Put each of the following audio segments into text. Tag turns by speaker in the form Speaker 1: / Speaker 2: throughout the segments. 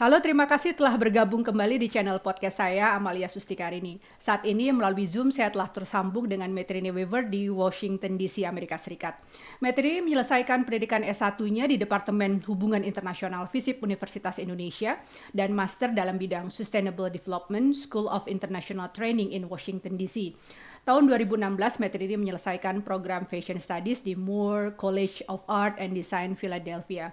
Speaker 1: Halo, terima kasih telah bergabung kembali di channel podcast saya, Amalia Sustikarini. Saat ini melalui Zoom saya telah tersambung dengan Metrini Weaver di Washington DC, Amerika Serikat. Metrini menyelesaikan pendidikan S1-nya di Departemen Hubungan Internasional FISIP Universitas Indonesia dan master dalam bidang Sustainable Development School of International Training in Washington DC. Tahun 2016, Metrini menyelesaikan program Fashion Studies di Moore College of Art and Design, Philadelphia.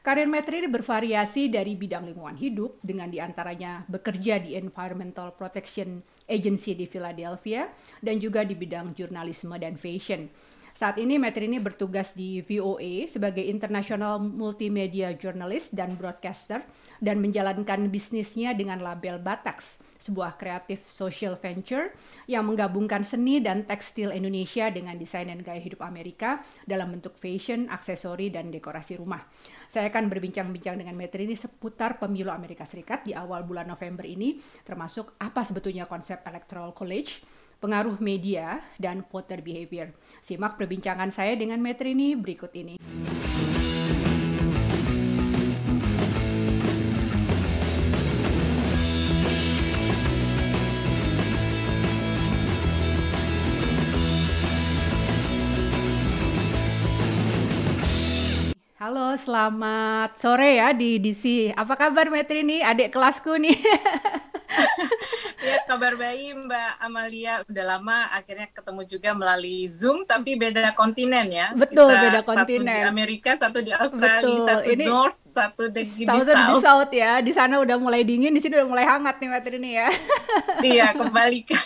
Speaker 1: Karir Metri bervariasi dari bidang lingkungan hidup dengan di antaranya bekerja di Environmental Protection Agency di Philadelphia dan juga di bidang jurnalisme dan fashion. Saat ini Metrini bertugas di VOA sebagai International Multimedia Journalist dan Broadcaster dan menjalankan bisnisnya dengan label Batax sebuah kreatif social venture yang menggabungkan seni dan tekstil Indonesia dengan desain dan gaya hidup Amerika dalam bentuk fashion, aksesori, dan dekorasi rumah. Saya akan berbincang-bincang dengan Metri ini seputar pemilu Amerika Serikat di awal bulan November ini, termasuk apa sebetulnya konsep electoral college, pengaruh media, dan voter behavior. Simak perbincangan saya dengan Metri ini berikut ini. Halo, selamat sore ya di DC. Apa kabar Metri nih, adik kelasku nih?
Speaker 2: ya kabar baik Mbak Amalia. Udah lama akhirnya ketemu juga melalui Zoom tapi beda kontinen ya.
Speaker 1: Betul Kita beda kontinen
Speaker 2: satu di Amerika satu di Australia betul. satu
Speaker 1: ini
Speaker 2: North satu di,
Speaker 1: South
Speaker 2: di South
Speaker 1: di South. Ya. Di sana udah mulai dingin di sini udah mulai hangat nih materi ini ya.
Speaker 2: Iya kembali oke.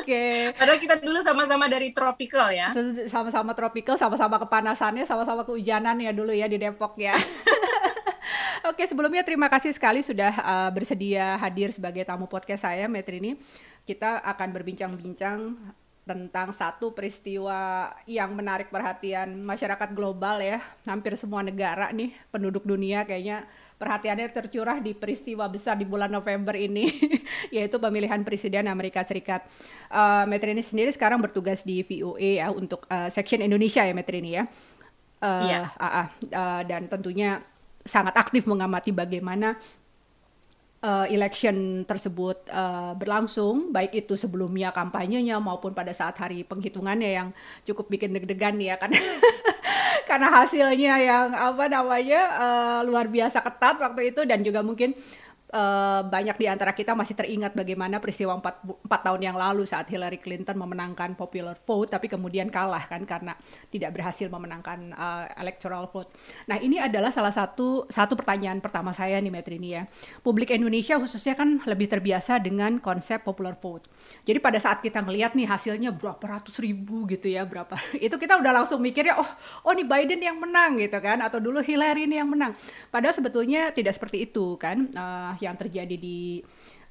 Speaker 1: Okay.
Speaker 2: padahal kita dulu sama-sama dari tropical ya.
Speaker 1: Sama-sama tropical sama-sama kepanasannya sama-sama kehujanan ya dulu ya di Depok ya Oke, sebelumnya terima kasih sekali sudah uh, bersedia hadir sebagai tamu podcast saya, Metrini. Kita akan berbincang-bincang tentang satu peristiwa yang menarik perhatian masyarakat global ya. Hampir semua negara nih, penduduk dunia kayaknya perhatiannya tercurah di peristiwa besar di bulan November ini, yaitu pemilihan presiden Amerika Serikat. Uh, Metrini sendiri sekarang bertugas di VOA ya untuk uh, section Indonesia ya Metrini ya. Uh, iya. Uh, uh, uh, dan tentunya sangat aktif mengamati bagaimana uh, election tersebut uh, berlangsung, baik itu sebelumnya kampanyenya maupun pada saat hari penghitungannya yang cukup bikin deg-degan ya kan. Karena hasilnya yang apa namanya uh, luar biasa ketat waktu itu dan juga mungkin uh, banyak di antara kita masih teringat bagaimana peristiwa empat, empat tahun yang lalu saat Hillary Clinton memenangkan popular vote tapi kemudian kalah kan karena tidak berhasil memenangkan uh, electoral vote. Nah ini adalah salah satu satu pertanyaan pertama saya nih Metrini ya. Publik Indonesia khususnya kan lebih terbiasa dengan konsep popular vote. Jadi pada saat kita ngelihat nih hasilnya berapa ratus ribu gitu ya berapa itu kita udah langsung mikirnya oh oh nih Biden yang menang gitu kan atau dulu Hillary ini yang menang. Padahal sebetulnya tidak seperti itu kan. Uh, yang terjadi di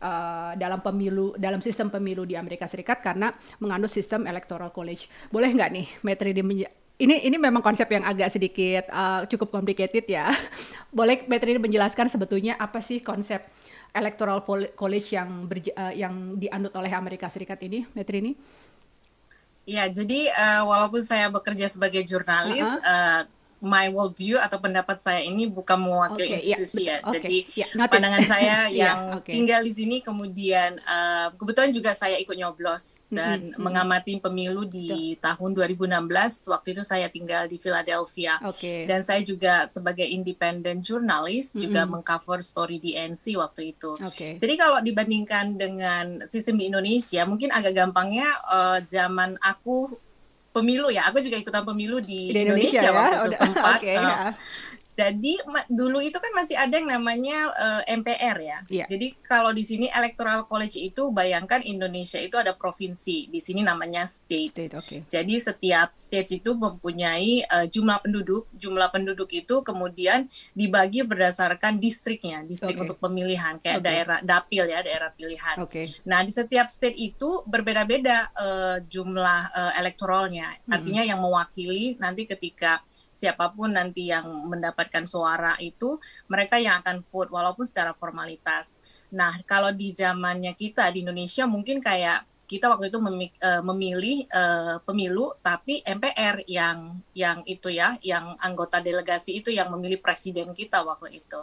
Speaker 1: uh, dalam pemilu dalam sistem pemilu di Amerika Serikat karena menganut sistem electoral college. Boleh nggak nih Metri di ini ini memang konsep yang agak sedikit uh, cukup complicated ya. Boleh Metri menjelaskan sebetulnya apa sih konsep electoral college yang berja, uh, yang dianut oleh Amerika Serikat ini, Metri ini?
Speaker 2: Ya, jadi uh, walaupun saya bekerja sebagai jurnalis, uh -huh. uh, my world view atau pendapat saya ini bukan mewakili okay, institusi yeah, ya. Okay, Jadi yeah, pandangan saya yang yeah, okay. tinggal di sini kemudian uh, kebetulan juga saya ikut nyoblos dan mm -hmm. mengamati pemilu di Betul. tahun 2016 waktu itu saya tinggal di Philadelphia. Okay. Dan saya juga sebagai independent jurnalis mm -hmm. juga mengcover story di NC waktu itu. Okay. Jadi kalau dibandingkan dengan sistem di Indonesia mungkin agak gampangnya uh, zaman aku pemilu ya. Aku juga ikutan pemilu di, di Indonesia, Indonesia ya? waktu itu sempat. Okay, uh, ya. Jadi dulu itu kan masih ada yang namanya uh, eh, MPR ya. Yeah. Jadi kalau di sini electoral college itu bayangkan Indonesia itu ada provinsi, di sini namanya state. state okay. Jadi setiap state itu mempunyai uh, jumlah penduduk, jumlah penduduk itu kemudian dibagi berdasarkan distriknya, distrik okay. untuk pemilihan kayak okay. daerah dapil ya, daerah pilihan. Okay. Nah di setiap state itu berbeda-beda uh, jumlah uh, elektoralnya, artinya mm -hmm. yang mewakili nanti ketika siapa pun nanti yang mendapatkan suara itu mereka yang akan vote walaupun secara formalitas. Nah, kalau di zamannya kita di Indonesia mungkin kayak kita waktu itu uh, memilih uh, pemilu tapi MPR yang yang itu ya yang anggota delegasi itu yang memilih presiden kita waktu itu.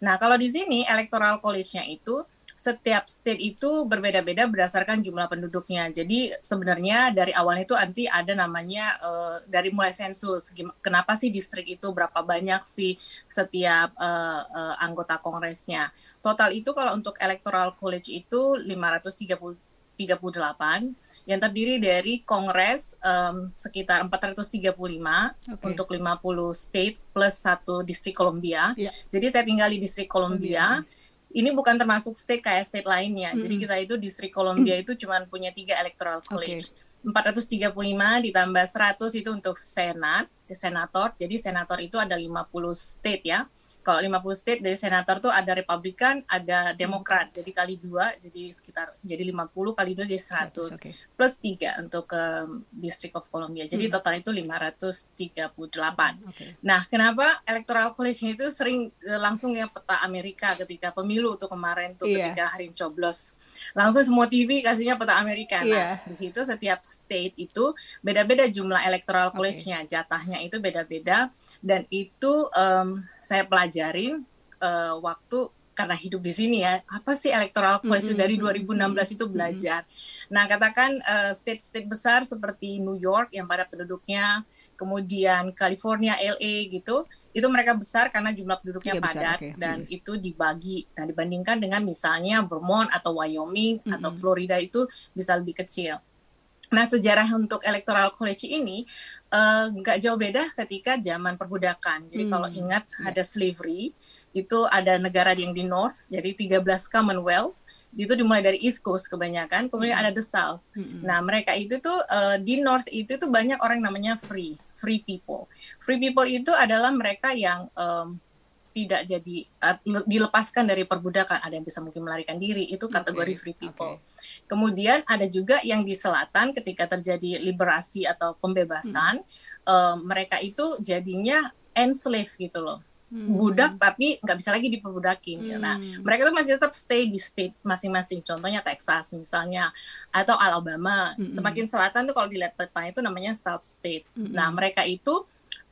Speaker 2: Nah, kalau di sini electoral college-nya itu setiap state itu berbeda-beda berdasarkan jumlah penduduknya. Jadi sebenarnya dari awalnya itu nanti ada namanya uh, dari mulai sensus. Kenapa sih distrik itu berapa banyak sih setiap uh, uh, anggota kongresnya? Total itu kalau untuk electoral college itu 530 38 yang terdiri dari kongres um, sekitar 435 okay. untuk 50 states plus satu distrik Columbia. Yeah. Jadi saya tinggal di distrik Columbia. Columbia ini bukan termasuk state kayak state lainnya. Hmm. Jadi kita itu distrik Columbia itu cuma punya tiga electoral college. Okay. 435 ditambah 100 itu untuk senat, senator. Jadi senator itu ada 50 state ya kalau 50 state dari senator tuh ada Republikan, ada Demokrat. Jadi kali dua, jadi sekitar jadi 50 kali dua jadi 100. Okay. Plus tiga untuk ke um, District of Columbia. Jadi hmm. total itu 538. Okay. Nah, kenapa Electoral College itu sering uh, langsung ya peta Amerika ketika pemilu tuh kemarin tuh yeah. ketika hari coblos. Langsung semua TV kasihnya peta Amerika. Nah, yeah. di situ setiap state itu beda-beda jumlah Electoral College-nya, okay. jatahnya itu beda-beda dan itu um, saya pelajarin uh, waktu karena hidup di sini ya apa sih electoral college mm -hmm. dari 2016 itu belajar. Mm -hmm. Nah katakan state-state uh, besar seperti New York yang pada penduduknya, kemudian California, LA gitu, itu mereka besar karena jumlah penduduknya iya, padat besar, okay. dan mm -hmm. itu dibagi. Nah dibandingkan dengan misalnya Vermont atau Wyoming mm -hmm. atau Florida itu bisa lebih kecil. Nah, sejarah untuk electoral college ini eh, nggak uh, jauh beda ketika zaman perbudakan. Jadi hmm. kalau ingat yeah. ada slavery, itu ada negara yang di north, jadi 13 Commonwealth, itu dimulai dari East Coast kebanyakan, kemudian hmm. ada the South. Hmm. Nah, mereka itu tuh uh, di north itu tuh banyak orang namanya free, free people. Free people itu adalah mereka yang um, tidak jadi uh, dilepaskan dari perbudakan ada yang bisa mungkin melarikan diri itu kategori okay. free people okay. kemudian ada juga yang di selatan ketika terjadi liberasi atau pembebasan hmm. uh, mereka itu jadinya enslave gitu loh hmm. budak tapi nggak bisa lagi diperbudakin hmm. nah mereka tuh masih tetap stay di state masing-masing contohnya Texas misalnya atau Alabama hmm. semakin selatan tuh kalau dilihat petanya itu namanya South State hmm. nah mereka itu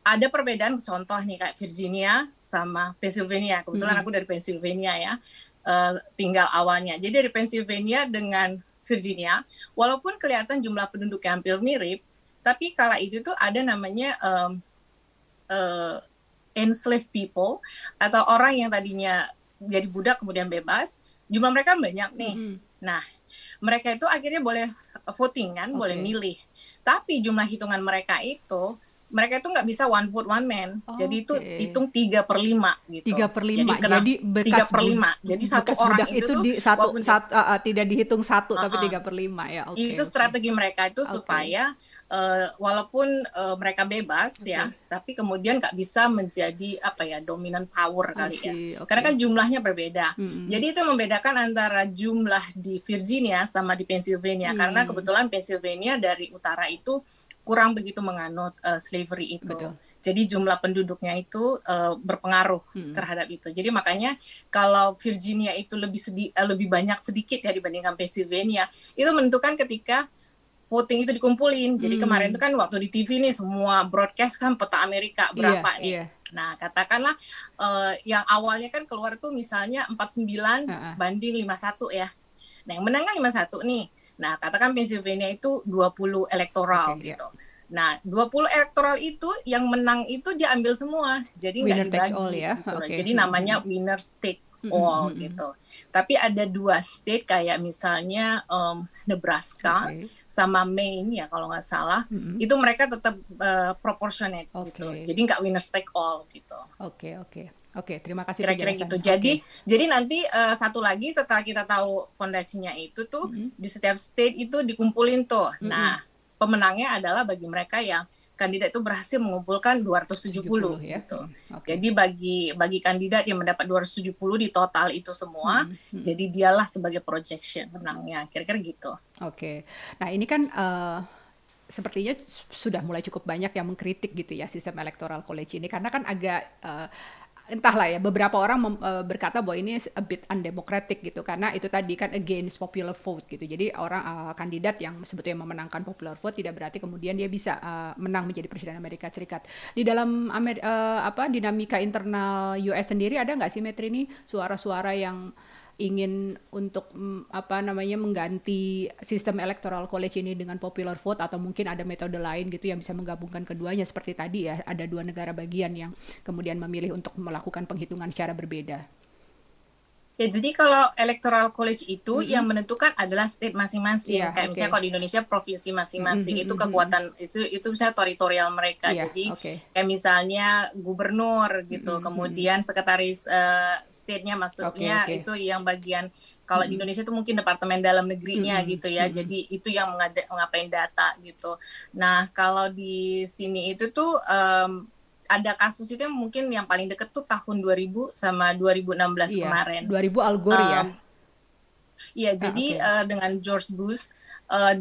Speaker 2: ada perbedaan contoh nih kayak Virginia sama Pennsylvania. Kebetulan hmm. aku dari Pennsylvania ya, uh, tinggal awalnya. Jadi dari Pennsylvania dengan Virginia, walaupun kelihatan jumlah penduduk yang hampir mirip, tapi kala itu tuh ada namanya um, uh, enslaved people atau orang yang tadinya jadi budak kemudian bebas, jumlah mereka banyak nih. Hmm. Nah, mereka itu akhirnya boleh voting kan, okay. boleh milih. Tapi jumlah hitungan mereka itu mereka itu nggak bisa one foot one man, oh, jadi itu okay. hitung tiga per lima gitu.
Speaker 1: Tiga per lima, jadi,
Speaker 2: jadi tiga per lima, jadi satu orang itu,
Speaker 1: itu di satu, satu uh, uh, tidak dihitung satu, uh -uh. tapi tiga per lima ya.
Speaker 2: Okay, itu okay. strategi mereka itu okay. supaya uh, walaupun uh, mereka bebas okay. ya, tapi kemudian nggak bisa menjadi apa ya dominan power kali ya, okay. karena kan jumlahnya berbeda. Mm -hmm. Jadi itu membedakan antara jumlah di Virginia sama di Pennsylvania, mm. karena kebetulan Pennsylvania dari utara itu kurang begitu menganut uh, slavery itu. Betul. Jadi jumlah penduduknya itu uh, berpengaruh hmm. terhadap itu. Jadi makanya kalau Virginia itu lebih sedi uh, lebih banyak sedikit ya dibandingkan Pennsylvania, itu menentukan ketika voting itu dikumpulin. Jadi hmm. kemarin itu kan waktu di TV nih semua broadcast kan peta Amerika iya, berapa yeah, nih. Yeah. Nah, katakanlah uh, yang awalnya kan keluar tuh misalnya 49 uh -uh. banding 51 ya. Nah, yang menang kan 51 nih. Nah, katakan Pennsylvania itu 20 elektoral okay, gitu. Yeah. Nah, 20 elektoral itu yang menang itu diambil semua. Jadi nggak dibagi all, ya? gitu. Okay. Jadi namanya winner takes all mm -hmm. gitu. Tapi ada dua state kayak misalnya um, Nebraska okay. sama Maine ya kalau nggak salah, mm -hmm. itu mereka tetap uh, proportionate okay. gitu. Jadi nggak winner take all gitu.
Speaker 1: Oke, okay, oke. Okay. Oke, terima kasih.
Speaker 2: Kira-kira gitu. Jadi, okay. jadi nanti uh, satu lagi setelah kita tahu fondasinya itu tuh mm -hmm. di setiap state itu dikumpulin tuh. Mm -hmm. Nah, pemenangnya adalah bagi mereka yang kandidat itu berhasil mengumpulkan 270 70, ya. gitu. Okay. Jadi bagi bagi kandidat yang mendapat 270 di total itu semua, mm -hmm. jadi dialah sebagai projection menangnya. Kira-kira gitu.
Speaker 1: Oke. Okay. Nah, ini kan uh, sepertinya sudah mulai cukup banyak yang mengkritik gitu ya sistem electoral college ini karena kan agak uh, entahlah ya beberapa orang mem, uh, berkata bahwa ini a bit undemocratic gitu karena itu tadi kan against popular vote gitu. Jadi orang uh, kandidat yang sebetulnya memenangkan popular vote tidak berarti kemudian dia bisa uh, menang menjadi presiden Amerika Serikat. Di dalam Amer uh, apa dinamika internal US sendiri ada nggak sih Metri ini suara-suara yang ingin untuk mm, apa namanya mengganti sistem electoral college ini dengan popular vote atau mungkin ada metode lain gitu yang bisa menggabungkan keduanya seperti tadi ya ada dua negara bagian yang kemudian memilih untuk melakukan penghitungan secara berbeda.
Speaker 2: Ya, jadi kalau electoral college itu mm-hmm. yang menentukan adalah state masing-masing. Yeah, Kayak okay. misalnya kalau di Indonesia provinsi masing-masing mm-hmm. itu kekuatan itu itu misalnya teritorial mereka. Yeah, jadi okay. kayak misalnya gubernur gitu, mm-hmm. kemudian sekretaris uh, state-nya masuknya okay, okay. itu yang bagian kalau mm-hmm. di Indonesia itu mungkin departemen dalam negerinya mm-hmm. gitu ya. Mm-hmm. Jadi itu yang mengapain data gitu. Nah, kalau di sini itu tuh um, ada kasus itu yang mungkin yang paling deket tuh tahun 2000 sama 2016 iya, kemarin.
Speaker 1: 2000 Al Gore um, ya.
Speaker 2: Iya, ah, jadi okay. uh, eh, dengan George Bush uh,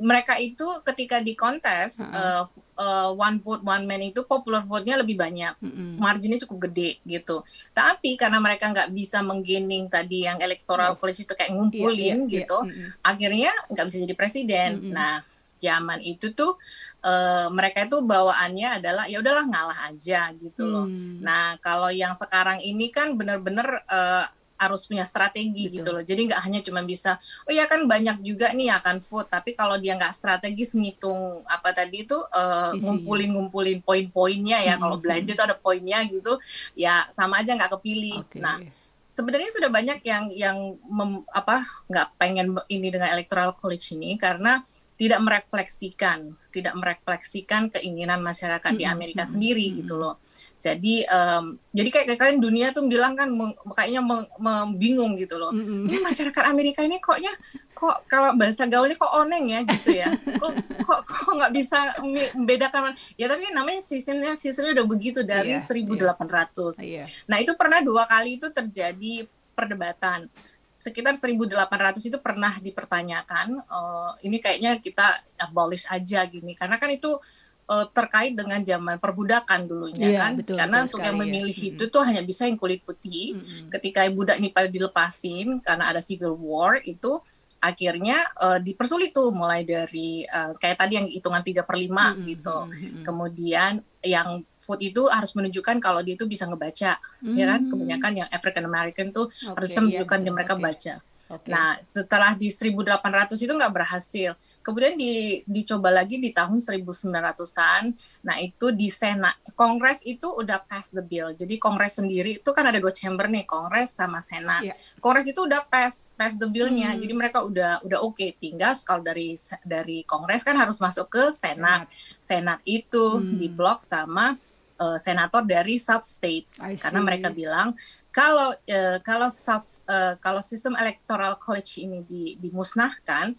Speaker 2: mereka itu ketika di kontes uh -uh. uh, uh, one vote one man itu popular vote-nya lebih banyak, mm -hmm. marginnya cukup gede gitu. Tapi karena mereka nggak bisa menggening tadi yang electoral college itu kayak ngumpulin yeah, yeah, gitu, yeah. Akhirnya nggak bisa jadi presiden. Mm -hmm. Nah zaman itu tuh uh, mereka itu bawaannya adalah ya udahlah ngalah aja gitu loh. Hmm. Nah kalau yang sekarang ini kan benar-benar uh, harus punya strategi Betul. gitu loh. Jadi nggak hanya cuma bisa, oh ya kan banyak juga nih akan vote, tapi kalau dia nggak strategis ngitung apa tadi itu uh, ngumpulin-ngumpulin poin-poinnya ya. Hmm. Kalau belanja tuh ada poinnya gitu, ya sama aja nggak kepilih. Okay. Nah sebenarnya sudah banyak yang yang mem, apa nggak pengen ini dengan electoral college ini karena tidak merefleksikan, tidak merefleksikan keinginan masyarakat mm -hmm. di Amerika sendiri mm -hmm. gitu loh. Jadi um, jadi kayak kalian dunia tuh bilang kan meng, kayaknya membingung gitu loh. Mm -hmm. Ini masyarakat Amerika ini koknya kok kalau bahasa gaulnya kok oneng ya gitu ya. kok kok kok nggak bisa membedakan ya tapi namanya sistemnya sistemnya udah begitu dari yeah, 1800. Yeah. Nah, itu pernah dua kali itu terjadi perdebatan sekitar 1.800 itu pernah dipertanyakan uh, ini kayaknya kita abolish aja gini karena kan itu uh, terkait dengan zaman perbudakan dulunya yeah, kan betul, karena betul untuk yang memilih ya. itu tuh hanya bisa yang kulit putih mm -hmm. ketika budak ini pada dilepasin karena ada civil war itu akhirnya uh, dipersulit tuh mulai dari uh, kayak tadi yang hitungan tiga per lima mm-hmm. gitu. Mm-hmm. Kemudian yang food itu harus menunjukkan kalau dia itu bisa ngebaca, mm-hmm. ya kan? Kebanyakan yang African American tuh okay, harus bisa menunjukkan yeah, dia mereka okay. baca. Okay. Nah, setelah di 1800 itu nggak berhasil. Kemudian di, dicoba lagi di tahun 1900-an. Nah, itu di Senat. Kongres itu udah pass the bill. Jadi Kongres sendiri itu kan ada dua chamber nih, Kongres sama Senat. Yeah. Kongres itu udah pass pass the bill-nya. Hmm. Jadi mereka udah udah oke. Okay. Tinggal kalau dari dari Kongres kan harus masuk ke Senat. Senat, Senat itu hmm. diblok sama uh, senator dari South States karena mereka bilang kalau uh, kalau South, uh, kalau sistem electoral college ini di, dimusnahkan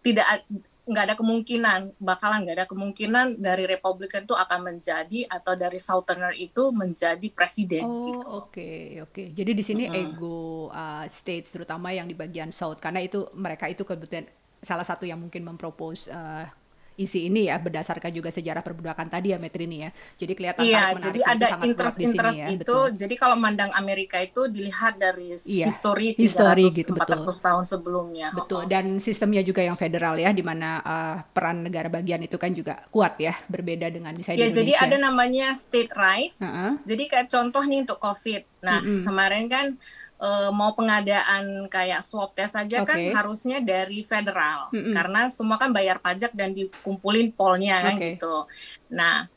Speaker 2: tidak nggak ada kemungkinan bakalan nggak ada kemungkinan dari Republikan itu akan menjadi atau dari Southerner itu menjadi presiden
Speaker 1: oh,
Speaker 2: gitu.
Speaker 1: Oke okay, oke. Okay. Jadi di sini mm -hmm. ego uh, states terutama yang di bagian South karena itu mereka itu kebetulan salah satu yang mungkin mempropose uh, isi ini ya berdasarkan juga sejarah perbudakan tadi ya Metrini ya. Jadi kelihatan
Speaker 2: Iya, jadi ada interest-interest ya, itu. Betul. Jadi kalau mandang Amerika itu dilihat dari iya, histori 300 gitu, 400 betul. tahun sebelumnya.
Speaker 1: Betul. Dan sistemnya juga yang federal ya di mana uh, peran negara bagian itu kan juga kuat ya, berbeda dengan misalnya
Speaker 2: Ya, di jadi ada namanya state rights. Uh -huh. Jadi kayak contoh nih untuk COVID. Nah, mm -hmm. kemarin kan uh, mau pengadaan kayak swab test saja okay. kan harusnya dari federal mm -hmm. karena semua kan bayar pajak dan dikumpulin polnya kan gitu. Nah,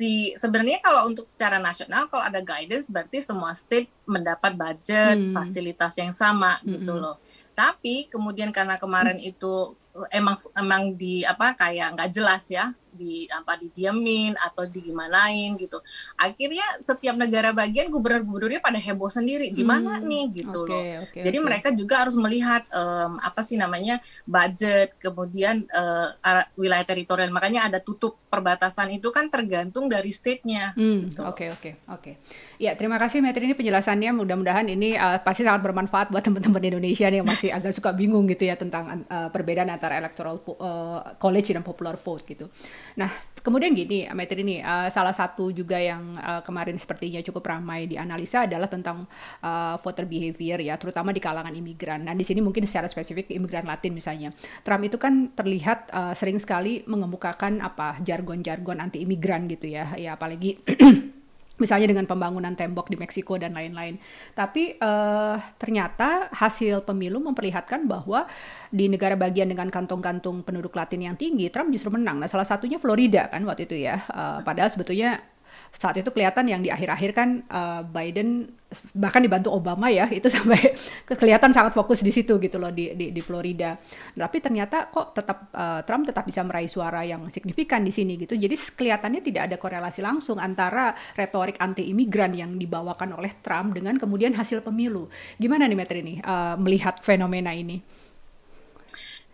Speaker 2: si sebenarnya kalau untuk secara nasional kalau ada guidance berarti semua state mendapat budget mm. fasilitas yang sama mm -hmm. gitu loh. Tapi kemudian karena kemarin itu emang emang di apa kayak nggak jelas ya di apa didiamin atau digimanain gitu. Akhirnya setiap negara bagian gubernur-gubernurnya pada heboh sendiri. Gimana hmm, nih? Gitu okay, loh. okay, jadi okay. mereka juga harus melihat um, apa sih namanya budget kemudian uh, wilayah teritorial. Makanya ada tutup perbatasan itu kan tergantung dari state-nya.
Speaker 1: Hmm, gitu oke oke oke. Ya terima kasih Metri. Ini penjelasannya mudah-mudahan ini uh, pasti sangat bermanfaat buat teman-teman Indonesia nih yang masih agak suka bingung gitu ya tentang uh, perbedaan antara electoral uh, college dan popular vote gitu. Nah, kemudian gini, Metri ini uh, salah satu juga yang uh, kemarin sepertinya cukup ramai dianalisa adalah tentang uh, voter behavior ya, terutama di kalangan imigran. Nah, di sini mungkin secara spesifik imigran Latin misalnya. Trump itu kan terlihat uh, sering sekali mengemukakan apa jargon-jargon anti imigran gitu ya, ya apalagi misalnya dengan pembangunan tembok di Meksiko dan lain-lain. Tapi uh, ternyata hasil pemilu memperlihatkan bahwa di negara bagian dengan kantong-kantong penduduk Latin yang tinggi, Trump justru menang. Nah, salah satunya Florida kan waktu itu ya. Uh, padahal sebetulnya saat itu kelihatan yang di akhir-akhir kan uh, Biden bahkan dibantu Obama ya itu sampai kelihatan sangat fokus di situ gitu loh di di, di Florida. Tapi ternyata kok tetap uh, Trump tetap bisa meraih suara yang signifikan di sini gitu. Jadi kelihatannya tidak ada korelasi langsung antara retorik anti imigran yang dibawakan oleh Trump dengan kemudian hasil pemilu. Gimana nih Metri nih uh, melihat fenomena ini?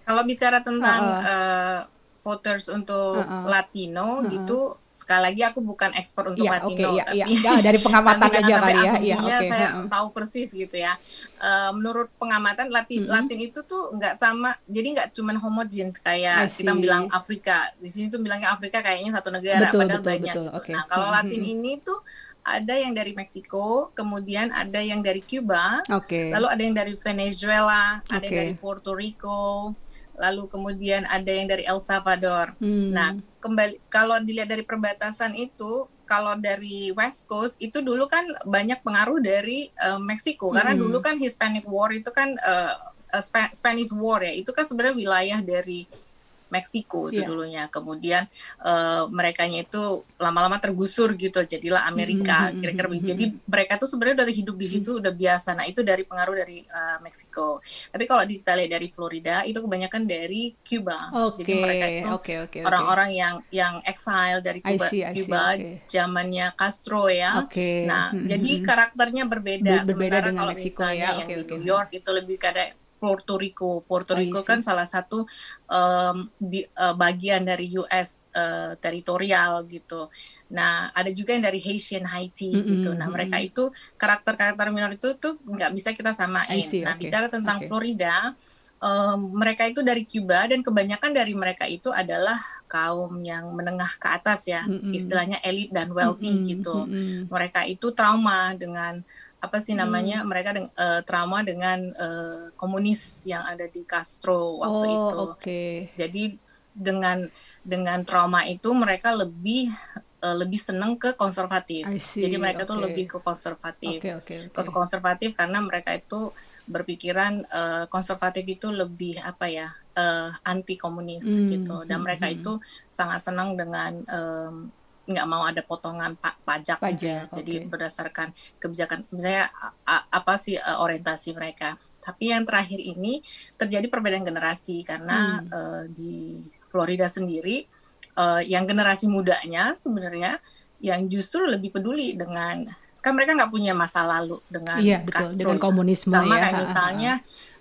Speaker 2: Kalau bicara tentang uh, uh, voters untuk uh, uh. Latino uh, uh. gitu sekali lagi aku bukan ekspor untuk ya, Latino okay, ya, tapi ya.
Speaker 1: dari pengamatan aja kali ya.
Speaker 2: ya okay. saya uh tahu persis gitu ya. Uh, menurut pengamatan Latin mm -hmm. Latin itu tuh nggak sama, jadi nggak cuma homogen kayak kita bilang Afrika. Di sini tuh bilangnya Afrika kayaknya satu negara betul, padahal betul, banyak. Betul, okay. Nah kalau Latin mm -hmm. ini tuh ada yang dari Meksiko, kemudian ada yang dari Cuba, okay. lalu ada yang dari Venezuela, okay. ada yang dari Puerto Rico, lalu kemudian ada yang dari El Salvador. Hmm. Nah, kembali kalau dilihat dari perbatasan itu, kalau dari West Coast itu dulu kan banyak pengaruh dari uh, Meksiko hmm. karena dulu kan Hispanic War itu kan uh, Spanish War ya, itu kan sebenarnya wilayah dari Meksiko itu yeah. dulunya. Kemudian uh, merekanya itu lama-lama tergusur gitu, jadilah Amerika. Mm-hmm. Kira-kira mm-hmm. Jadi mereka tuh sebenarnya udah hidup di situ udah biasa. Nah itu dari pengaruh dari uh, Meksiko. Tapi kalau kita lihat dari Florida itu kebanyakan dari Cuba. Okay. Jadi mereka itu okay, okay, orang-orang yang yang exile dari Cuba, I see, I see, Cuba okay. zamannya Castro ya. Okay. Nah mm-hmm. jadi karakternya berbeda. Ber- berbeda Sementara dengan kalau Meksiko misalnya ya. yang okay, di New York itu lebih kayak Puerto Rico. Puerto Rico kan salah satu um, bi, uh, bagian dari US uh, teritorial gitu. Nah, ada juga yang dari Haitian Haiti mm -hmm. gitu. Nah, mereka itu karakter-karakter minor itu tuh nggak bisa kita samain. See, nah, okay. bicara tentang okay. Florida, um, mereka itu dari Cuba dan kebanyakan dari mereka itu adalah kaum yang menengah ke atas ya, mm -hmm. istilahnya elit dan wealthy mm -hmm. gitu. Mm -hmm. Mereka itu trauma dengan apa sih namanya hmm. mereka deng uh, trauma dengan uh, komunis yang ada di Castro waktu oh, itu. Okay. Jadi dengan dengan trauma itu mereka lebih uh, lebih seneng ke konservatif. Jadi mereka okay. tuh lebih ke konservatif. Okay, okay, okay. konservatif karena mereka itu berpikiran uh, konservatif itu lebih apa ya uh, anti komunis hmm, gitu dan hmm, mereka hmm. itu sangat senang dengan um, nggak mau ada potongan pa pajak, pajak gitu ya. Okay. Jadi berdasarkan kebijakan misalnya apa sih uh, orientasi mereka. Tapi yang terakhir ini terjadi perbedaan generasi karena hmm. uh, di Florida sendiri uh, yang generasi mudanya sebenarnya yang justru lebih peduli dengan kan mereka nggak punya masa lalu dengan
Speaker 1: iya, betul, Castro dengan komunisme
Speaker 2: sama
Speaker 1: ya.
Speaker 2: kayak misalnya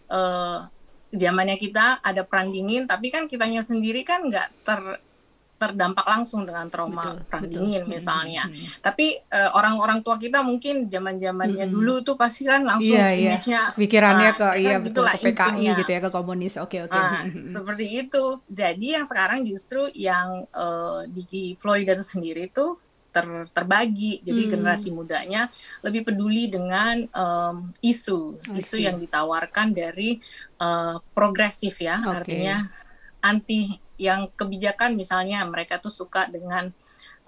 Speaker 2: uh, zamannya kita ada perang dingin tapi kan kitanya sendiri kan nggak ter terdampak langsung dengan trauma betul, perang betul. dingin misalnya. Hmm, hmm. Tapi uh, orang-orang tua kita mungkin zaman-zamannya hmm. dulu tuh pasti kan langsung
Speaker 1: yeah, iya. image-nya
Speaker 2: pikirannya
Speaker 1: nah, ke iya betul ke PKI gitu ya ke komunis. Oke okay, oke. Okay.
Speaker 2: Nah, seperti itu. Jadi yang sekarang justru yang uh, di Florida itu sendiri tuh ter, terbagi. Jadi hmm. generasi mudanya lebih peduli dengan um, isu, isu yang ditawarkan dari uh, progresif ya, okay. artinya anti yang kebijakan misalnya mereka tuh suka dengan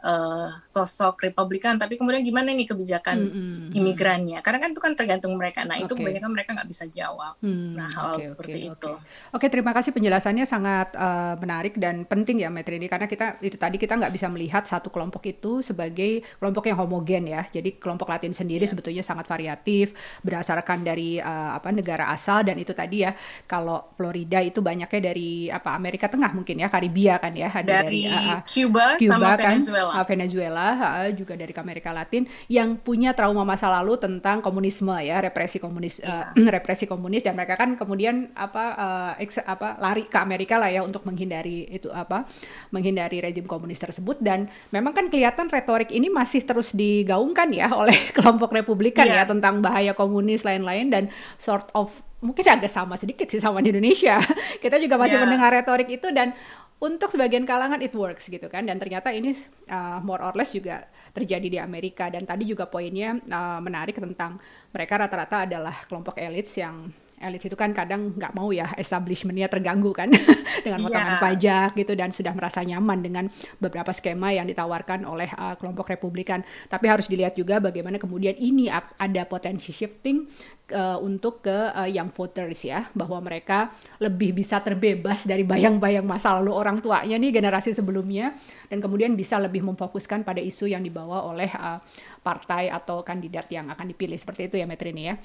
Speaker 2: uh, sosok Republikan, tapi kemudian gimana nih kebijakan mm -hmm. imigrannya? Karena kan itu kan tergantung mereka. Nah itu kebanyakan mereka nggak bisa jawab. Mm, nah hal okay, seperti okay, itu.
Speaker 1: Oke, okay. terima kasih penjelasannya sangat uh, menarik dan penting ya Metri karena kita itu tadi kita nggak bisa melihat satu kelompok itu sebagai kelompok yang homogen ya. Jadi kelompok Latin sendiri yeah. sebetulnya sangat variatif berdasarkan dari uh, apa negara asal dan itu tadi ya kalau Florida itu banyaknya dari apa Amerika Tengah mungkin ya Karibia kan ya
Speaker 2: dari, dari uh, Cuba, Cuba sama kan? Venezuela Venezuela.
Speaker 1: Uh, Venezuela juga dari Amerika Latin yang punya trauma masa lalu tentang komunisme ya, represi komunis yeah. uh, represi komunis dan mereka kan kemudian apa uh, ex, apa lari ke Amerika lah ya untuk menghindari itu apa menghindari rezim komunis tersebut dan memang kan kelihatan retorik ini masih terus digaungkan ya oleh kelompok Republikan yeah. ya tentang bahaya komunis lain-lain dan sort of mungkin agak sama sedikit sih sama di Indonesia. Kita juga masih yeah. mendengar retorik itu dan untuk sebagian kalangan it works gitu kan. Dan ternyata ini uh, more or less juga terjadi di Amerika. Dan tadi juga poinnya uh, menarik tentang mereka rata-rata adalah kelompok elit yang elit itu kan kadang nggak mau ya establishmentnya terganggu kan dengan potongan yeah. pajak gitu dan sudah merasa nyaman dengan beberapa skema yang ditawarkan oleh uh, kelompok Republikan. Tapi harus dilihat juga bagaimana kemudian ini ada potensi shifting uh, untuk ke uh, young voters ya bahwa mereka lebih bisa terbebas dari bayang-bayang masa lalu orang tuanya nih generasi sebelumnya dan kemudian bisa lebih memfokuskan pada isu yang dibawa oleh uh, partai atau kandidat yang akan dipilih seperti itu ya Metrini ya.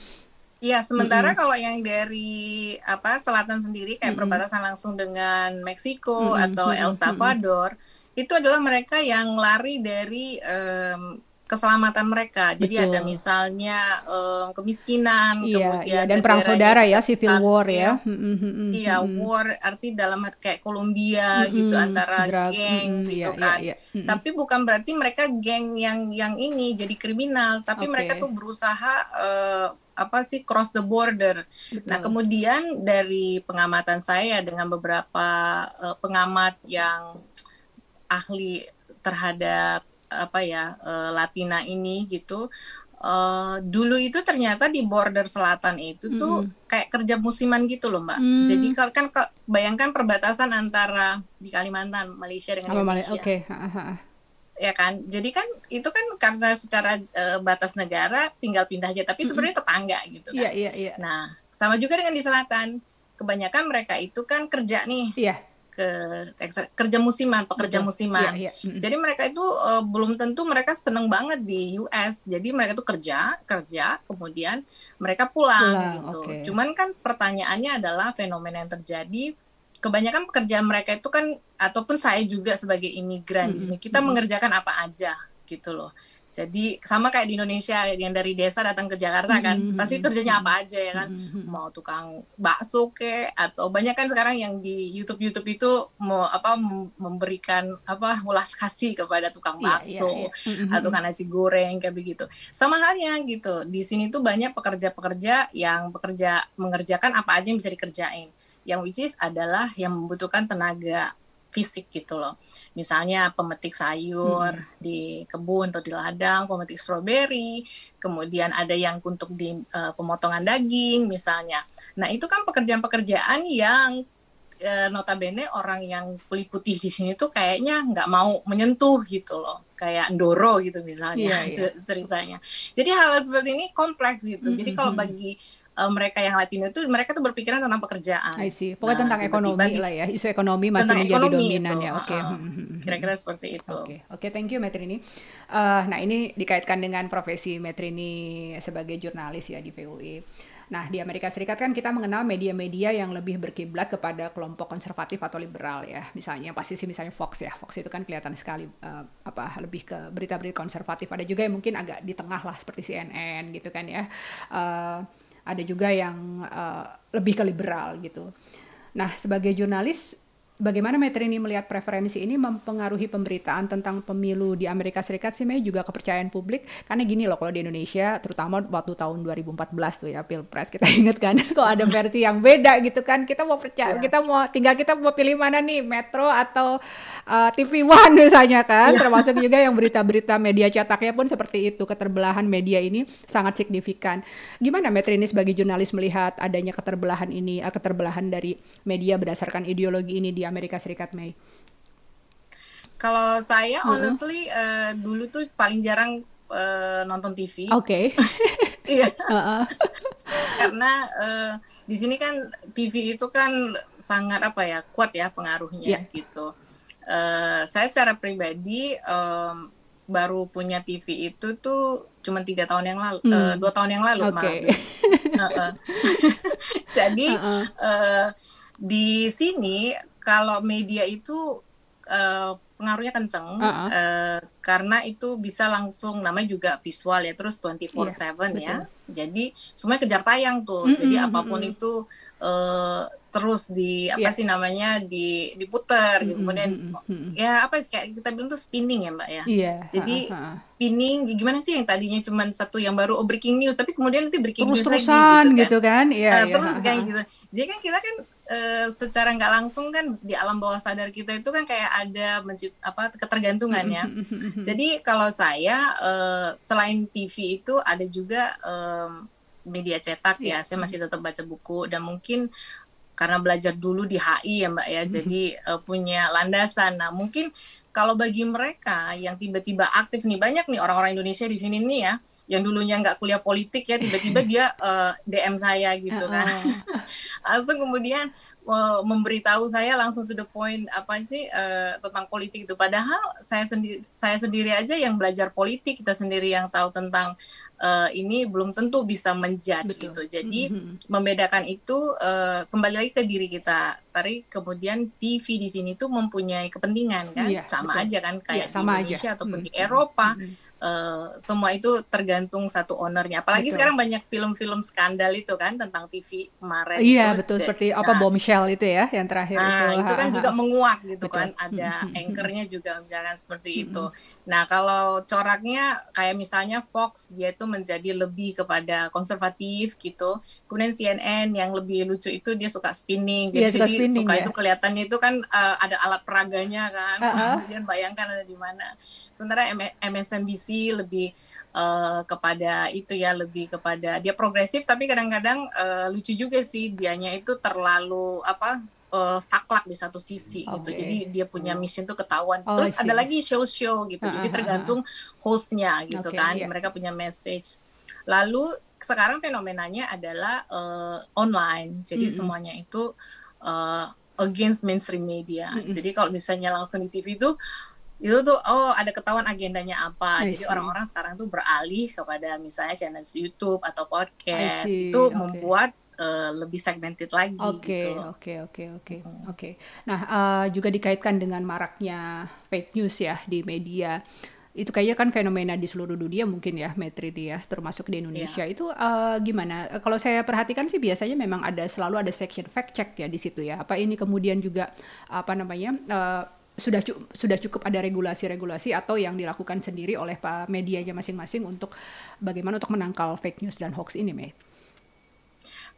Speaker 2: Iya, sementara mm -hmm. kalau yang dari apa selatan sendiri kayak mm -hmm. perbatasan langsung dengan Meksiko mm -hmm. atau El Salvador, mm -hmm. itu adalah mereka yang lari dari um, keselamatan mereka. Jadi Betul. ada misalnya um, kemiskinan,
Speaker 1: iya, kemudian iya, dan perang saudara ya, civil war ya.
Speaker 2: Iya, war arti dalam kayak Kolombia mm-hmm. gitu antara Drug, geng mm-hmm, gitu iya, kan. Iya, iya. Tapi bukan berarti mereka geng yang yang ini jadi kriminal, tapi okay. mereka tuh berusaha uh, apa sih cross the border. Betul. Nah, kemudian dari pengamatan saya dengan beberapa uh, pengamat yang ahli terhadap apa ya uh, Latina ini gitu. Uh, dulu itu ternyata di border selatan itu mm. tuh kayak kerja musiman gitu loh mbak. Mm. Jadi kalau kan bayangkan perbatasan antara di Kalimantan Malaysia dengan Indonesia. Oke. Okay ya kan jadi kan itu kan karena secara uh, batas negara tinggal pindah aja tapi sebenarnya tetangga gitu kan
Speaker 1: yeah, yeah, yeah.
Speaker 2: nah sama juga dengan di selatan kebanyakan mereka itu kan kerja nih
Speaker 1: yeah.
Speaker 2: ke kerja musiman pekerja Betul. musiman yeah, yeah. Mm -hmm. jadi mereka itu uh, belum tentu mereka seneng banget di US jadi mereka itu kerja kerja kemudian mereka pulang, pulang gitu okay. cuman kan pertanyaannya adalah fenomena yang terjadi kebanyakan pekerjaan mereka itu kan ataupun saya juga sebagai imigran mm -hmm. di sini kita mm -hmm. mengerjakan apa aja gitu loh. Jadi sama kayak di Indonesia yang dari desa datang ke Jakarta kan, mm -hmm. pasti kerjanya apa aja ya kan, mm -hmm. mau tukang bakso ke atau banyak kan sekarang yang di YouTube YouTube itu mau apa memberikan apa ulas kasih kepada tukang iya, bakso yeah, yeah, yeah. Mm -hmm. atau kan nasi goreng kayak begitu. Sama halnya gitu, di sini tuh banyak pekerja-pekerja yang bekerja mengerjakan apa aja yang bisa dikerjain yang which is adalah yang membutuhkan tenaga fisik gitu loh. Misalnya pemetik sayur hmm. di kebun atau di ladang, pemetik stroberi, kemudian ada yang untuk di uh, pemotongan daging misalnya. Nah, itu kan pekerjaan-pekerjaan yang uh, notabene orang yang kulit putih di sini tuh kayaknya nggak mau menyentuh gitu loh. Kayak Ndoro gitu misalnya yeah, yeah. ceritanya. Jadi hal seperti ini kompleks gitu. -hmm. Jadi kalau hmm, hmm. bagi uh, mereka yang Latino itu mereka tuh berpikiran tentang pekerjaan.
Speaker 1: I see. Pokoknya nah, tentang ekonomi lah ya. Isu ekonomi masih menjadi ekonomi dominan itu. ya. Oke. Okay.
Speaker 2: Uh, kira-kira seperti itu.
Speaker 1: Oke. Okay. Oke, okay, thank you Metrini. Uh, nah, ini dikaitkan dengan profesi Metrini sebagai jurnalis ya di VUI. Nah, di Amerika Serikat kan kita mengenal media-media yang lebih berkiblat kepada kelompok konservatif atau liberal ya. Misalnya pasti sih misalnya Fox ya. Fox itu kan kelihatan sekali uh, apa lebih ke berita-berita konservatif. Ada juga yang mungkin agak di tengah lah seperti CNN gitu kan ya. Uh, ada juga yang uh, lebih ke liberal gitu. Nah, sebagai jurnalis bagaimana Metrini melihat preferensi ini mempengaruhi pemberitaan tentang pemilu di Amerika Serikat sih Mei? Juga kepercayaan publik? Karena gini loh kalau di Indonesia terutama waktu tahun 2014 tuh ya pilpres kita ingat kan? Kalau ada versi yang beda gitu kan kita mau percaya yeah. kita mau tinggal kita mau pilih mana nih Metro atau uh, TV One misalnya kan? Yeah. termasuk juga yang berita-berita media cetaknya pun seperti itu keterbelahan media ini sangat signifikan. Gimana Metrini sebagai jurnalis melihat adanya keterbelahan ini uh, keterbelahan dari media berdasarkan ideologi ini di Amerika Serikat Mei?
Speaker 2: Kalau saya honestly uh, dulu tuh paling jarang uh, nonton TV.
Speaker 1: Oke. Okay.
Speaker 2: iya. uh -uh. Karena uh, di sini kan TV itu kan sangat apa ya kuat ya pengaruhnya yeah. gitu. Uh, saya secara pribadi um, baru punya TV itu tuh cuma tiga tahun yang lalu, hmm. uh, dua tahun yang lalu okay. uh -uh. Jadi uh -uh. Uh, di sini kalau media itu uh, pengaruhnya kenceng uh -uh. Uh, karena itu bisa langsung namanya juga visual ya terus 24/7 yeah, ya. Jadi semuanya kejar tayang tuh. Mm -hmm. Jadi apa pun mm -hmm. itu uh, terus di apa yeah. sih namanya di diputer gitu. kemudian mm-hmm. ya apa sih kayak kita bilang tuh spinning ya mbak ya yeah. jadi uh, uh. spinning gimana sih yang tadinya cuma satu yang baru oh breaking news tapi kemudian nanti breaking
Speaker 1: terus
Speaker 2: news
Speaker 1: lagi gitu kan, gitu kan? Yeah,
Speaker 2: uh, yeah. terus kayak gitu jadi kan kita kan uh, secara nggak langsung kan di alam bawah sadar kita itu kan kayak ada mencipt, apa ketergantungan ya jadi kalau saya uh, selain TV itu ada juga um, media cetak ya. Saya masih tetap baca buku dan mungkin karena belajar dulu di HI ya Mbak ya, mm-hmm. jadi uh, punya landasan. Nah mungkin kalau bagi mereka yang tiba-tiba aktif nih banyak nih orang-orang Indonesia di sini nih ya, yang dulunya nggak kuliah politik ya tiba-tiba dia uh, eh, DM saya gitu kan, langsung kemudian uh, memberitahu saya langsung to the point apa sih uh, tentang politik itu. Padahal saya sendiri saya sendiri aja yang belajar politik, kita sendiri yang tahu tentang uh, ini belum tentu bisa menjudge Betul. gitu. Jadi mm-hmm. membedakan itu uh, kembali lagi ke diri kita. Tadi kemudian TV di sini tuh mempunyai kepentingan kan, yeah, sama betul. aja kan kayak yeah, sama di Indonesia aja. ataupun mm-hmm. di Eropa. Mm-hmm. Uh, semua itu tergantung satu ownernya. Apalagi betul. sekarang banyak film-film skandal itu kan tentang TV kemarin.
Speaker 1: Iya betul seperti nah, apa bombshell itu ya yang terakhir
Speaker 2: nah, itu. itu kan juga menguak gitu betul. kan. Ada anchornya juga misalkan seperti itu. Nah kalau coraknya kayak misalnya Fox dia itu menjadi lebih kepada konservatif gitu. Kemudian CNN yang lebih lucu itu dia suka spinning. Jadi, yeah, suka, jadi spinning, suka ya. itu kelihatannya itu kan uh, ada alat peraganya kan. Uh -huh. Kemudian bayangkan ada di mana. Sementara MSNBC lebih uh, kepada itu ya lebih kepada dia progresif tapi kadang-kadang uh, lucu juga sih dianya itu terlalu apa uh, saklek di satu sisi okay. gitu. Jadi dia punya mission tuh ketahuan. Oh, Terus ada lagi show-show gitu. Uh, Jadi tergantung hostnya gitu okay, kan. Yeah. Mereka punya message. Lalu sekarang fenomenanya adalah uh, online. Jadi mm -hmm. semuanya itu uh, against mainstream media. Mm -hmm. Jadi kalau misalnya langsung di TV itu itu tuh oh ada ketahuan agendanya apa. Jadi orang-orang sekarang tuh beralih kepada misalnya channel YouTube atau podcast itu okay. membuat uh, lebih segmented lagi.
Speaker 1: Oke, gitu. oke, oke, oke, oke. Nah, uh, juga dikaitkan dengan maraknya fake news ya di media. Itu kayaknya kan fenomena di seluruh dunia mungkin ya, Metri dia, termasuk di Indonesia. Yeah. Itu uh, gimana? Kalau saya perhatikan sih biasanya memang ada selalu ada section fact check ya di situ ya. Apa ini kemudian juga apa namanya? Uh, sudah cu sudah cukup ada regulasi-regulasi atau yang dilakukan sendiri oleh medianya masing-masing untuk bagaimana untuk menangkal fake news dan hoax ini, Mei?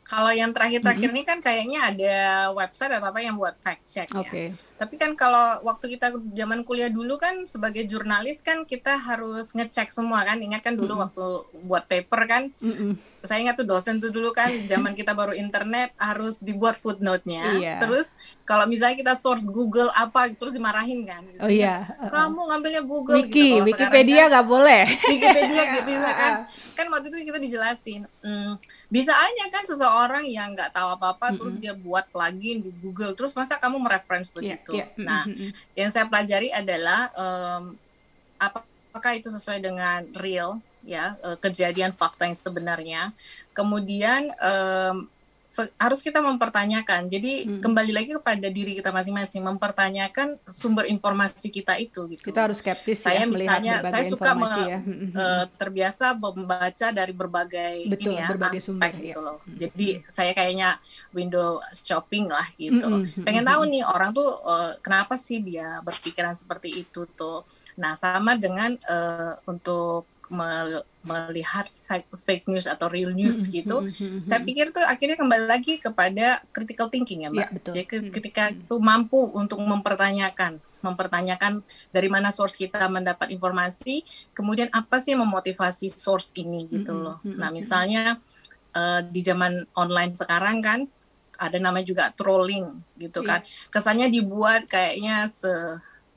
Speaker 2: Kalau yang terakhir-terakhir mm -hmm. ini kan kayaknya ada website atau apa yang buat fact check okay. ya. Tapi kan kalau waktu kita zaman kuliah dulu kan sebagai jurnalis kan kita harus ngecek semua kan. Ingat kan dulu mm -hmm. waktu buat paper kan. Mm -hmm. Saya ingat tuh dosen tuh dulu kan zaman kita baru internet harus dibuat footnote-nya. Yeah. Terus kalau misalnya kita source Google apa terus dimarahin kan.
Speaker 1: Oh iya.
Speaker 2: Kamu ngambilnya Google
Speaker 1: Wiki, gitu. Wikipedia kan nggak kan, boleh.
Speaker 2: Wikipedia gitu kan. Kan waktu itu kita dijelasin. Hmm, bisa aja kan seseorang yang nggak tahu apa-apa mm -hmm. terus dia buat plugin di Google terus masa kamu mereference begitu. Yeah, yeah. Nah, yang saya pelajari adalah um, apakah itu sesuai dengan real ya uh, kejadian fakta yang sebenarnya. Kemudian um, harus kita mempertanyakan. Jadi hmm. kembali lagi kepada diri kita masing-masing mempertanyakan sumber informasi kita itu gitu.
Speaker 1: Kita harus skeptis
Speaker 2: saya ya, misalnya saya suka ya. uh, terbiasa membaca dari berbagai
Speaker 1: Betul,
Speaker 2: ini ya
Speaker 1: berbagai
Speaker 2: aspek
Speaker 1: sumber,
Speaker 2: gitu
Speaker 1: ya.
Speaker 2: loh. Jadi saya kayaknya window shopping lah gitu. Hmm. Pengen tahu nih orang tuh uh, kenapa sih dia berpikiran seperti itu tuh. Nah, sama dengan uh, untuk melihat fake, news atau real news mm -hmm. gitu, mm -hmm. saya pikir tuh akhirnya kembali lagi kepada critical thinking ya mbak. Ya, betul. Jadi ketika itu mampu untuk mempertanyakan, mempertanyakan dari mana source kita mendapat informasi, kemudian apa sih yang memotivasi source ini gitu loh. Nah misalnya uh, di zaman online sekarang kan ada namanya juga trolling gitu yeah. kan, kesannya dibuat kayaknya se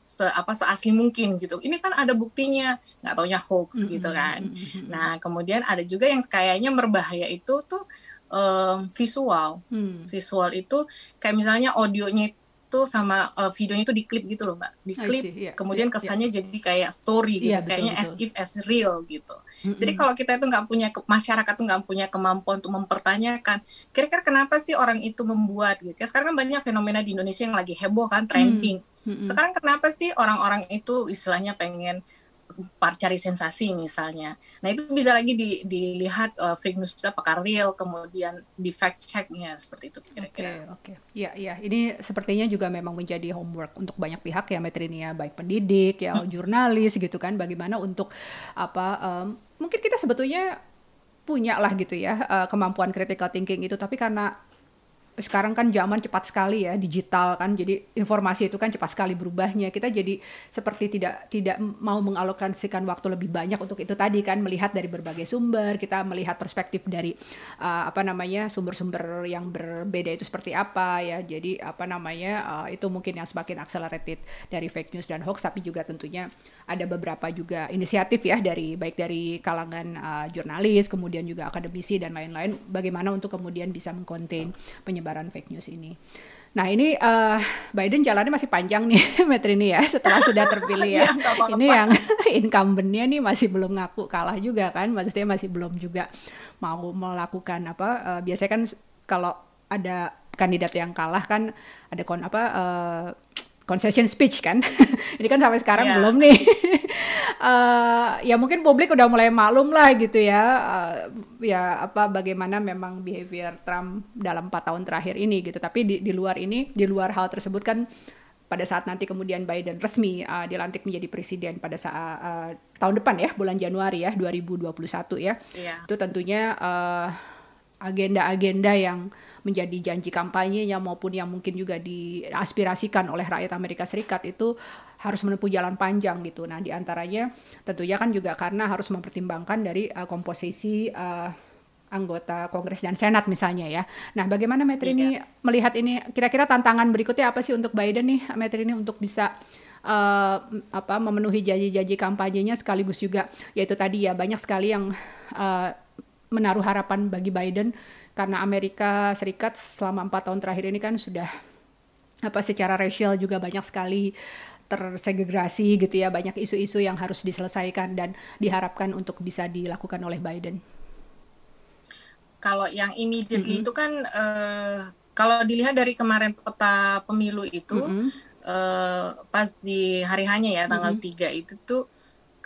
Speaker 2: se apa seasli mungkin gitu. Ini kan ada buktinya, nggak taunya hoax mm -hmm. gitu kan. Nah kemudian ada juga yang kayaknya berbahaya itu tuh um, visual. Mm. Visual itu kayak misalnya audionya itu sama uh, videonya itu diklip gitu loh mbak, diklip. Yeah. Kemudian yeah, kesannya yeah. jadi kayak story gitu, yeah, kayaknya betul. as if as real gitu. Mm -hmm. Jadi kalau kita itu nggak punya masyarakat tuh nggak punya kemampuan untuk mempertanyakan, kira-kira kenapa sih orang itu membuat gitu? Sekarang kan banyak fenomena di Indonesia yang lagi heboh kan, trending. Mm Mm-hmm. Sekarang kenapa sih orang-orang itu istilahnya pengen cari sensasi misalnya. Nah itu bisa lagi di, dilihat uh, fake news apakah real, kemudian di fact checknya seperti itu kira-kira.
Speaker 1: Oke, okay, oke. Okay. Ya, ya. Ini sepertinya juga memang menjadi homework untuk banyak pihak ya, Metrinia, baik pendidik, ya, hmm. jurnalis gitu kan. Bagaimana untuk apa? Um, mungkin kita sebetulnya punya lah gitu ya uh, kemampuan critical thinking itu, tapi karena sekarang kan zaman cepat sekali ya digital kan. Jadi informasi itu kan cepat sekali berubahnya. Kita jadi seperti tidak tidak mau mengalokasikan waktu lebih banyak untuk itu tadi kan. Melihat dari berbagai sumber kita melihat perspektif dari uh, apa namanya sumber-sumber yang berbeda itu seperti apa ya. Jadi apa namanya uh, itu mungkin yang semakin accelerated dari fake news dan hoax. Tapi juga tentunya ada beberapa juga inisiatif ya dari baik dari kalangan uh, jurnalis kemudian juga akademisi dan lain-lain. Bagaimana untuk kemudian bisa mengkonten penyebaran penyebaran fake news ini. Nah ini uh, Biden jalannya masih panjang nih Metri ini ya setelah sudah terpilih ya. ya ini yang incumbentnya nih masih belum ngaku kalah juga kan, maksudnya masih belum juga mau melakukan apa. Uh, biasanya kan kalau ada kandidat yang kalah kan ada kon apa uh, concession speech kan. ini kan sampai sekarang yeah. belum nih. uh, ya mungkin publik udah mulai maklum lah gitu ya uh, ya apa bagaimana memang behavior Trump dalam empat tahun terakhir ini gitu tapi di, di luar ini di luar hal tersebut kan pada saat nanti kemudian Biden resmi uh, dilantik menjadi presiden pada saat uh, tahun depan ya bulan Januari ya 2021 ya yeah. itu tentunya uh, agenda-agenda yang menjadi janji kampanyenya maupun yang mungkin juga diaspirasikan oleh rakyat Amerika Serikat itu harus menempuh jalan panjang gitu. Nah, di antaranya tentunya kan juga karena harus mempertimbangkan dari uh, komposisi uh, anggota Kongres dan Senat misalnya ya. Nah, bagaimana Metri ini iya. melihat ini kira-kira tantangan berikutnya apa sih untuk Biden nih Metri ini untuk bisa uh, apa memenuhi janji-janji kampanyenya sekaligus juga yaitu tadi ya banyak sekali yang uh, menaruh harapan bagi Biden karena Amerika Serikat selama empat tahun terakhir ini kan sudah apa secara racial juga banyak sekali tersegregasi gitu ya banyak isu-isu yang harus diselesaikan dan diharapkan untuk bisa dilakukan oleh Biden.
Speaker 2: Kalau yang immediately mm -hmm. itu kan uh, kalau dilihat dari kemarin peta pemilu itu mm -hmm. uh, pas di hari hanya ya tanggal mm -hmm. 3 itu tuh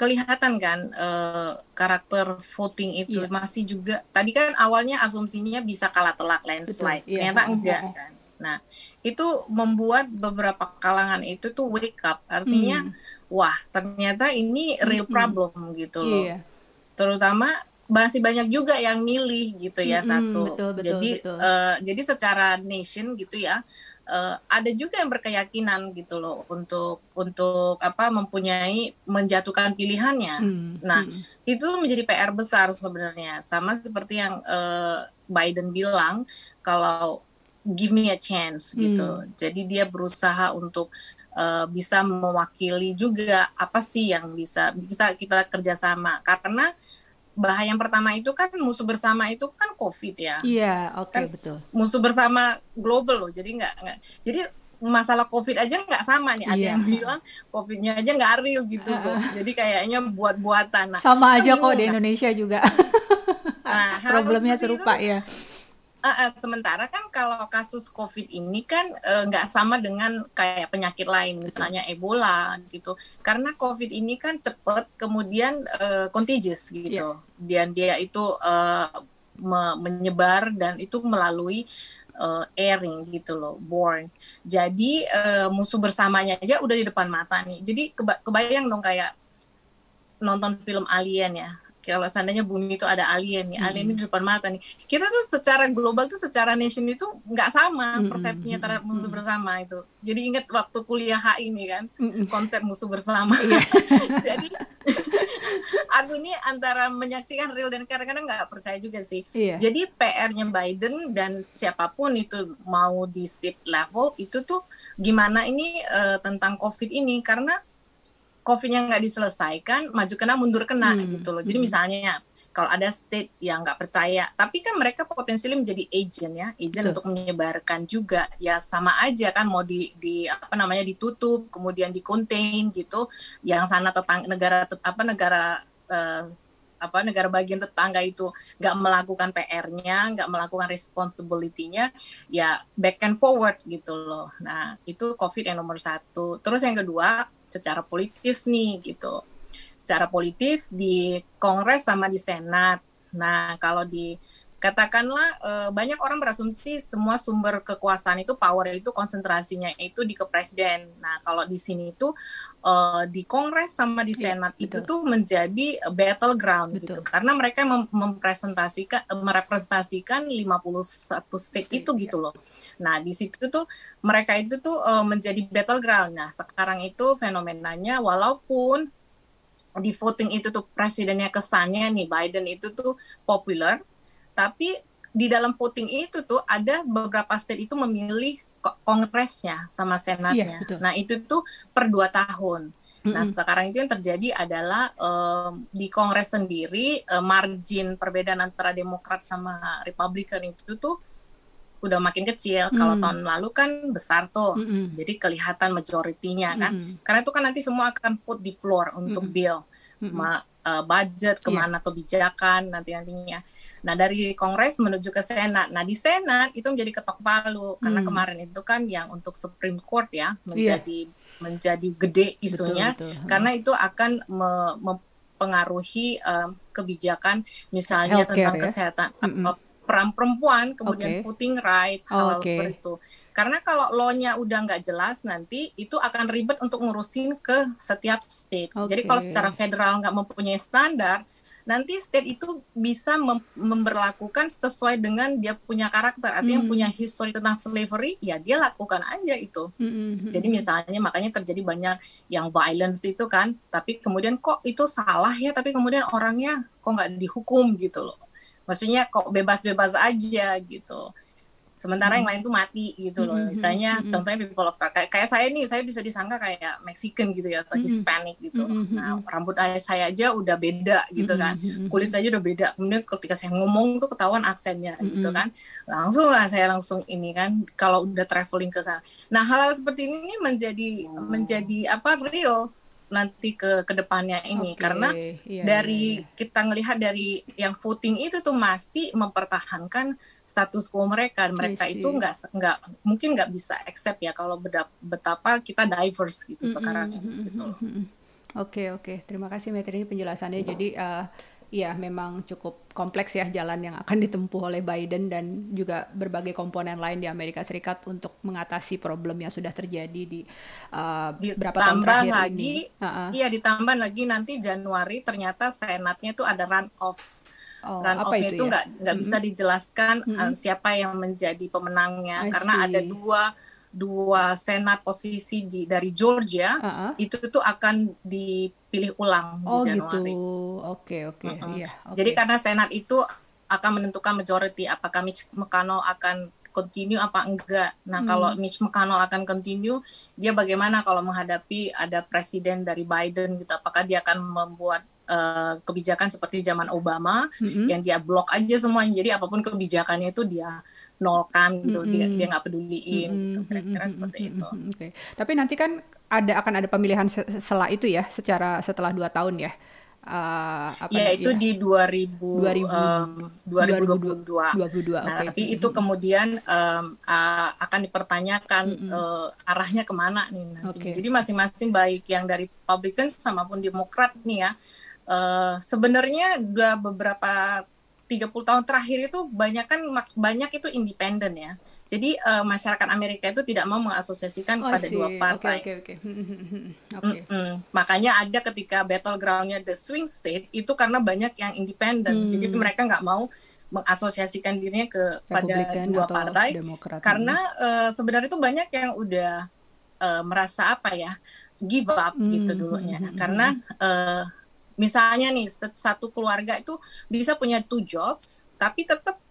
Speaker 2: kelihatan kan uh, karakter voting itu yeah. masih juga tadi kan awalnya asumsinya bisa kalah telak landslide Betul, yeah. ternyata enggak yeah. kan nah itu membuat beberapa kalangan itu tuh wake up artinya hmm. wah ternyata ini real hmm. problem gitu loh yeah. terutama masih banyak juga yang milih gitu ya hmm, satu betul, betul, jadi betul. Uh, jadi secara nation gitu ya uh, ada juga yang berkeyakinan gitu loh untuk untuk apa mempunyai menjatuhkan pilihannya. Hmm, nah, hmm. itu menjadi PR besar sebenarnya. Sama seperti yang uh, Biden bilang kalau give me a chance gitu. Hmm. Jadi dia berusaha untuk uh, bisa mewakili juga apa sih yang bisa bisa kita kerjasama karena bahaya yang pertama itu kan musuh bersama itu kan COVID ya.
Speaker 1: Iya, oke okay, kan betul.
Speaker 2: Musuh bersama global loh, jadi nggak nggak. Jadi masalah COVID aja nggak sama nih. Ada yeah. yang bilang COVID-nya aja nggak real gitu uh, kok. Jadi kayaknya buat-buatan.
Speaker 1: Nah, sama aja kok di Indonesia juga. nah, problemnya serupa itu, ya.
Speaker 2: Uh, uh, sementara kan kalau kasus COVID ini kan nggak uh, sama dengan kayak penyakit lain, misalnya Ebola gitu. Karena COVID ini kan cepat, kemudian uh, contagious gitu. Yeah. Dan dia itu uh, me menyebar dan itu melalui uh, airing gitu loh, born. Jadi uh, musuh bersamanya aja udah di depan mata nih. Jadi keba kebayang dong kayak nonton film Alien ya kalau seandainya bumi itu ada alien nih, hmm. alien ini di depan mata nih. Kita tuh secara global tuh secara nation itu nggak sama hmm. persepsinya terhadap musuh hmm. bersama itu. Jadi ingat waktu kuliah HI ini kan, hmm. konsep musuh bersama. Yeah. Jadi aku ini antara menyaksikan real dan kadang-kadang nggak percaya juga sih. Yeah. Jadi PR-nya Biden dan siapa pun itu mau di state level itu tuh gimana ini uh, tentang COVID ini karena COVID-nya nggak diselesaikan, maju kena mundur kena hmm. gitu loh. Jadi hmm. misalnya kalau ada state yang nggak percaya, tapi kan mereka potensial menjadi agent ya, agent Betul. untuk menyebarkan juga, ya sama aja kan mau di, di apa namanya ditutup, kemudian di contain gitu, yang sana tetang negara apa negara uh, apa negara bagian tetangga itu nggak melakukan PR-nya, nggak melakukan responsibility-nya, ya back and forward gitu loh. Nah itu COVID yang nomor satu. Terus yang kedua secara politis nih gitu. Secara politis di Kongres sama di Senat. Nah kalau di katakanlah uh, banyak orang berasumsi semua sumber kekuasaan itu power itu konsentrasinya itu di kepresiden. Nah kalau di sini itu uh, di Kongres sama di iya, Senat ya, itu tuh menjadi battleground gitu karena mereka mem mempresentasikan merepresentasikan 51 state itu gitu loh. Nah di situ tuh mereka itu tuh uh, menjadi battleground. Nah sekarang itu fenomenanya walaupun di voting itu tuh presidennya kesannya nih Biden itu tuh populer tapi di dalam voting itu tuh ada beberapa state itu memilih kongresnya sama senatnya. Iya, nah itu tuh per dua tahun. Mm-hmm. Nah sekarang itu yang terjadi adalah um, di kongres sendiri uh, margin perbedaan antara Demokrat sama Republikan itu tuh udah makin kecil. Mm. Kalau tahun lalu kan besar tuh, mm-hmm. jadi kelihatan majoritinya kan. Mm-hmm. Karena itu kan nanti semua akan vote di floor untuk mm-hmm. bill, mm-hmm. Ma, uh, budget ke mana yeah. kebijakan nanti nantinya. Nah dari Kongres menuju ke Senat. Nah di Senat itu menjadi ketok palu hmm. karena kemarin itu kan yang untuk Supreme Court ya menjadi yeah. menjadi gede isunya betul, betul. Hmm. karena itu akan me, mempengaruhi um, kebijakan misalnya Healthcare, tentang ya? kesehatan mm -mm. peran perempuan kemudian okay. voting rights hal-hal okay. seperti itu. Karena kalau law-nya udah nggak jelas nanti itu akan ribet untuk ngurusin ke setiap state. Okay. Jadi kalau secara federal nggak mempunyai standar nanti state itu bisa mem memperlakukan sesuai dengan dia punya karakter artinya mm. punya history tentang slavery ya dia lakukan aja itu mm -hmm. jadi misalnya makanya terjadi banyak yang violence itu kan tapi kemudian kok itu salah ya tapi kemudian orangnya kok nggak dihukum gitu loh maksudnya kok bebas-bebas aja gitu sementara hmm. yang lain tuh mati gitu loh. Hmm. Misalnya hmm. contohnya people of color kayak, kayak saya nih, saya bisa disangka kayak Mexican gitu ya atau hmm. Hispanic gitu. Hmm. Nah, rambut saya aja udah beda gitu kan. Kulit saya udah beda. Kemudian ketika saya ngomong tuh ketahuan aksennya hmm. gitu kan. Langsung lah saya langsung ini kan kalau udah traveling ke sana. Nah, hal, -hal seperti ini menjadi oh. menjadi apa real nanti ke ke depannya ini okay. karena yeah, dari yeah, yeah. kita ngelihat dari yang voting itu tuh masih mempertahankan status quo mereka mereka itu nggak nggak mungkin nggak bisa accept ya kalau betapa kita diverse gitu mm -hmm. sekarang mm -hmm. gitu.
Speaker 1: Oke okay, oke okay. terima kasih Metri ini penjelasannya jadi uh, ya memang cukup kompleks ya jalan yang akan ditempuh oleh Biden dan juga berbagai komponen lain di Amerika Serikat untuk mengatasi problem yang sudah terjadi di uh, berapa tahun terakhir
Speaker 2: lagi, ini. Uh-uh. Iya ditambah lagi nanti Januari ternyata senatnya itu ada run off. Oh, run off itu nggak ya? nggak bisa dijelaskan mm -hmm. uh, siapa yang menjadi pemenangnya karena ada dua dua senat posisi di dari Georgia uh -uh. itu tuh akan dipilih ulang
Speaker 1: oh,
Speaker 2: di Januari.
Speaker 1: Gitu. Oke oke. Okay, okay. yeah,
Speaker 2: okay. Jadi karena senat itu akan menentukan majority apakah Mitch McConnell akan continue apa enggak. Nah, hmm. kalau Mitch McConnell akan continue, dia bagaimana kalau menghadapi ada presiden dari Biden gitu? Apakah dia akan membuat uh, kebijakan seperti zaman Obama hmm. yang dia blok aja semuanya. Jadi apa pun kebijakannya itu dia nolkan gitu mm -hmm. dia dia nggak peduliin mm -hmm. gitu kira-kira seperti itu.
Speaker 1: Oke. Okay. Tapi nanti kan ada akan ada pemilihan setelah itu ya secara setelah dua tahun ya.
Speaker 2: Uh, apa ya itu ya? di 2000, 2000 um, 2022. 2022 nah, okay. tapi itu kemudian um, uh, akan dipertanyakan mm -hmm. uh, arahnya ke mana nih nanti. Okay. Jadi masing-masing baik yang dari Republican sama pun Demokrat nih ya. Uh, sebenarnya udah beberapa 30 tahun terakhir itu banyak kan banyak itu independen ya. Jadi uh, masyarakat Amerika itu tidak mau mengasosiasikan oh, pada dua partai. Okay, okay, okay. okay. Mm -mm. Makanya ada ketika battlegroundnya the swing state itu karena banyak yang independen. Hmm. Jadi mereka nggak mau mengasosiasikan dirinya ke pada dua partai Demokrat. karena uh, sebenarnya itu banyak yang udah uh, merasa apa ya give up hmm. gitu dulunya. Hmm. Karena uh, misalnya nih satu keluarga itu bisa punya two jobs tapi tetap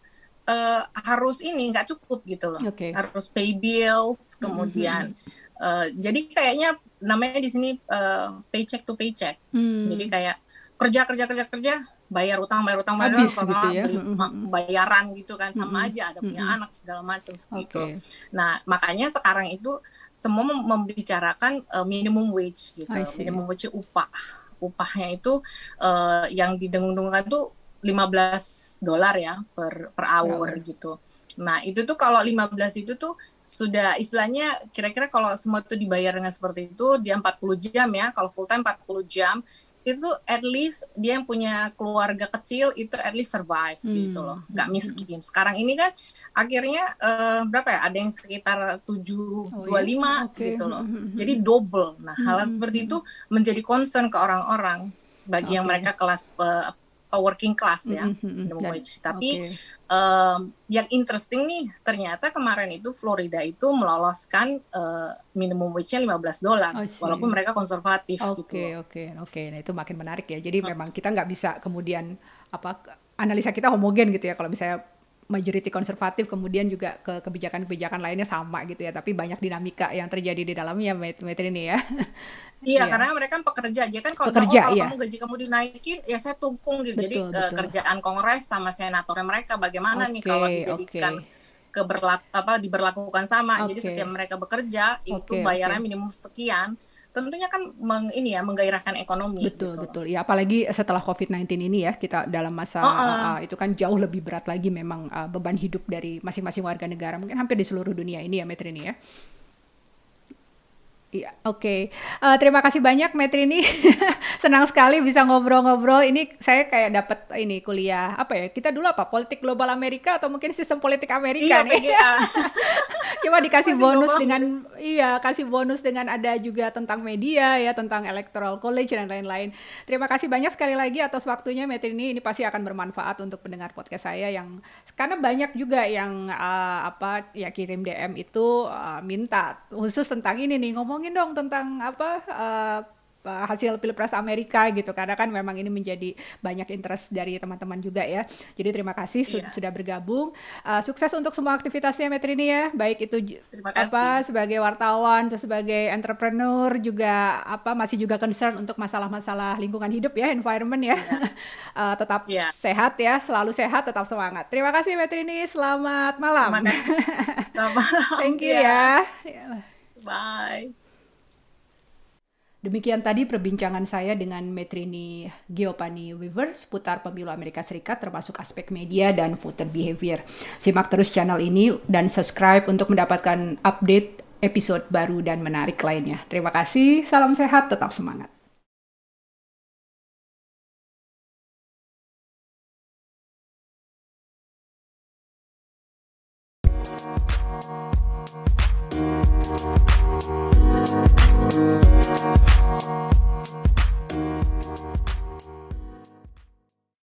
Speaker 2: uh, harus ini nggak cukup gitu loh okay. harus pay bills kemudian mm-hmm. uh, jadi kayaknya namanya di sini uh, paycheck to paycheck mm. jadi kayak kerja kerja kerja kerja bayar utang bayar utang bayar utang gitu ya? beli mm-hmm. bayaran gitu kan sama mm-hmm. aja ada punya mm-hmm. anak segala macam gitu okay. nah makanya sekarang itu semua membicarakan uh, minimum wage gitu minimum wage upah upahnya itu uh, yang didengung-dengungkan tuh 15 dolar ya per per hour ya. gitu. Nah, itu tuh kalau 15 itu tuh sudah istilahnya kira-kira kalau semua itu dibayar dengan seperti itu dia 40 jam ya. Kalau full time 40 jam itu at least dia yang punya keluarga kecil itu at least survive hmm. gitu loh. Nggak hmm. miskin. Sekarang ini kan akhirnya uh, berapa ya? Ada yang sekitar tujuh dua lima gitu loh. Hmm, hmm, jadi double. Nah hal seperti itu menjadi concern ke orang-orang bagi okay. yang mereka kelas uh, working class ya mm-hmm. minimum wage. Tapi okay. um, yang interesting nih ternyata kemarin itu Florida itu meloloskan uh, minimum wage-nya 15 dolar oh, walaupun mereka konservatif
Speaker 1: okay, gitu. Oke oke oke. Nah itu makin menarik ya. Jadi hmm. memang kita nggak bisa kemudian apa analisa kita homogen gitu ya kalau misalnya majority konservatif kemudian juga ke kebijakan-kebijakan lainnya sama gitu ya tapi banyak dinamika yang terjadi di dalamnya metode ini ya
Speaker 2: iya, iya karena mereka kan pekerja aja kan kalau pekerja, oh, iya. kamu gaji kamu dinaikin ya saya tukung gitu betul, jadi betul. Uh, kerjaan kongres sama senatornya mereka bagaimana okay, nih kalau dijadikan okay keberlak apa diberlakukan sama okay. jadi setiap mereka bekerja okay, itu bayarnya okay. minimum sekian tentunya kan meng, ini ya menggairahkan ekonomi.
Speaker 1: Betul gitu. betul. Ya apalagi setelah COVID-19 ini ya kita dalam masa uh -uh. Uh, itu kan jauh lebih berat lagi memang uh, beban hidup dari masing-masing warga negara mungkin hampir di seluruh dunia ini ya Metrini ya. Iya, oke. Okay. Uh, eh, terima kasih banyak Metrini. Senang sekali bisa ngobrol-ngobrol. Ini saya kayak dapat ini kuliah apa ya? Kita dulu apa? Politik global Amerika atau mungkin sistem politik Amerika
Speaker 2: iya, nih. PGA.
Speaker 1: Cuma dikasih bonus dengan iya, kasih bonus dengan ada juga tentang media ya, tentang electoral college dan lain-lain. Terima kasih banyak sekali lagi atas waktunya Metrini. Ini pasti akan bermanfaat untuk pendengar podcast saya yang karena banyak juga yang uh, apa ya kirim DM itu uh, minta khusus tentang ini nih ngomong ngomongin dong tentang apa uh, hasil pilpres Amerika gitu. Karena kan memang ini menjadi banyak interest dari teman-teman juga ya. Jadi terima kasih iya. sudah bergabung. Uh, sukses untuk semua aktivitasnya Metrini ya. Baik itu apa sebagai wartawan atau sebagai entrepreneur juga apa masih juga concern untuk masalah-masalah lingkungan hidup ya environment ya, yeah. uh, tetap yeah. sehat ya selalu sehat tetap semangat. Terima kasih Metrini. Selamat malam.
Speaker 2: Selamat malam.
Speaker 1: Thank you yeah. ya.
Speaker 2: Bye
Speaker 1: Demikian tadi perbincangan saya dengan Metrini Giopani Weaver seputar pemilu Amerika Serikat termasuk aspek media dan voter behavior. Simak terus channel ini dan subscribe untuk mendapatkan update episode baru dan menarik lainnya. Terima kasih, salam sehat, tetap semangat.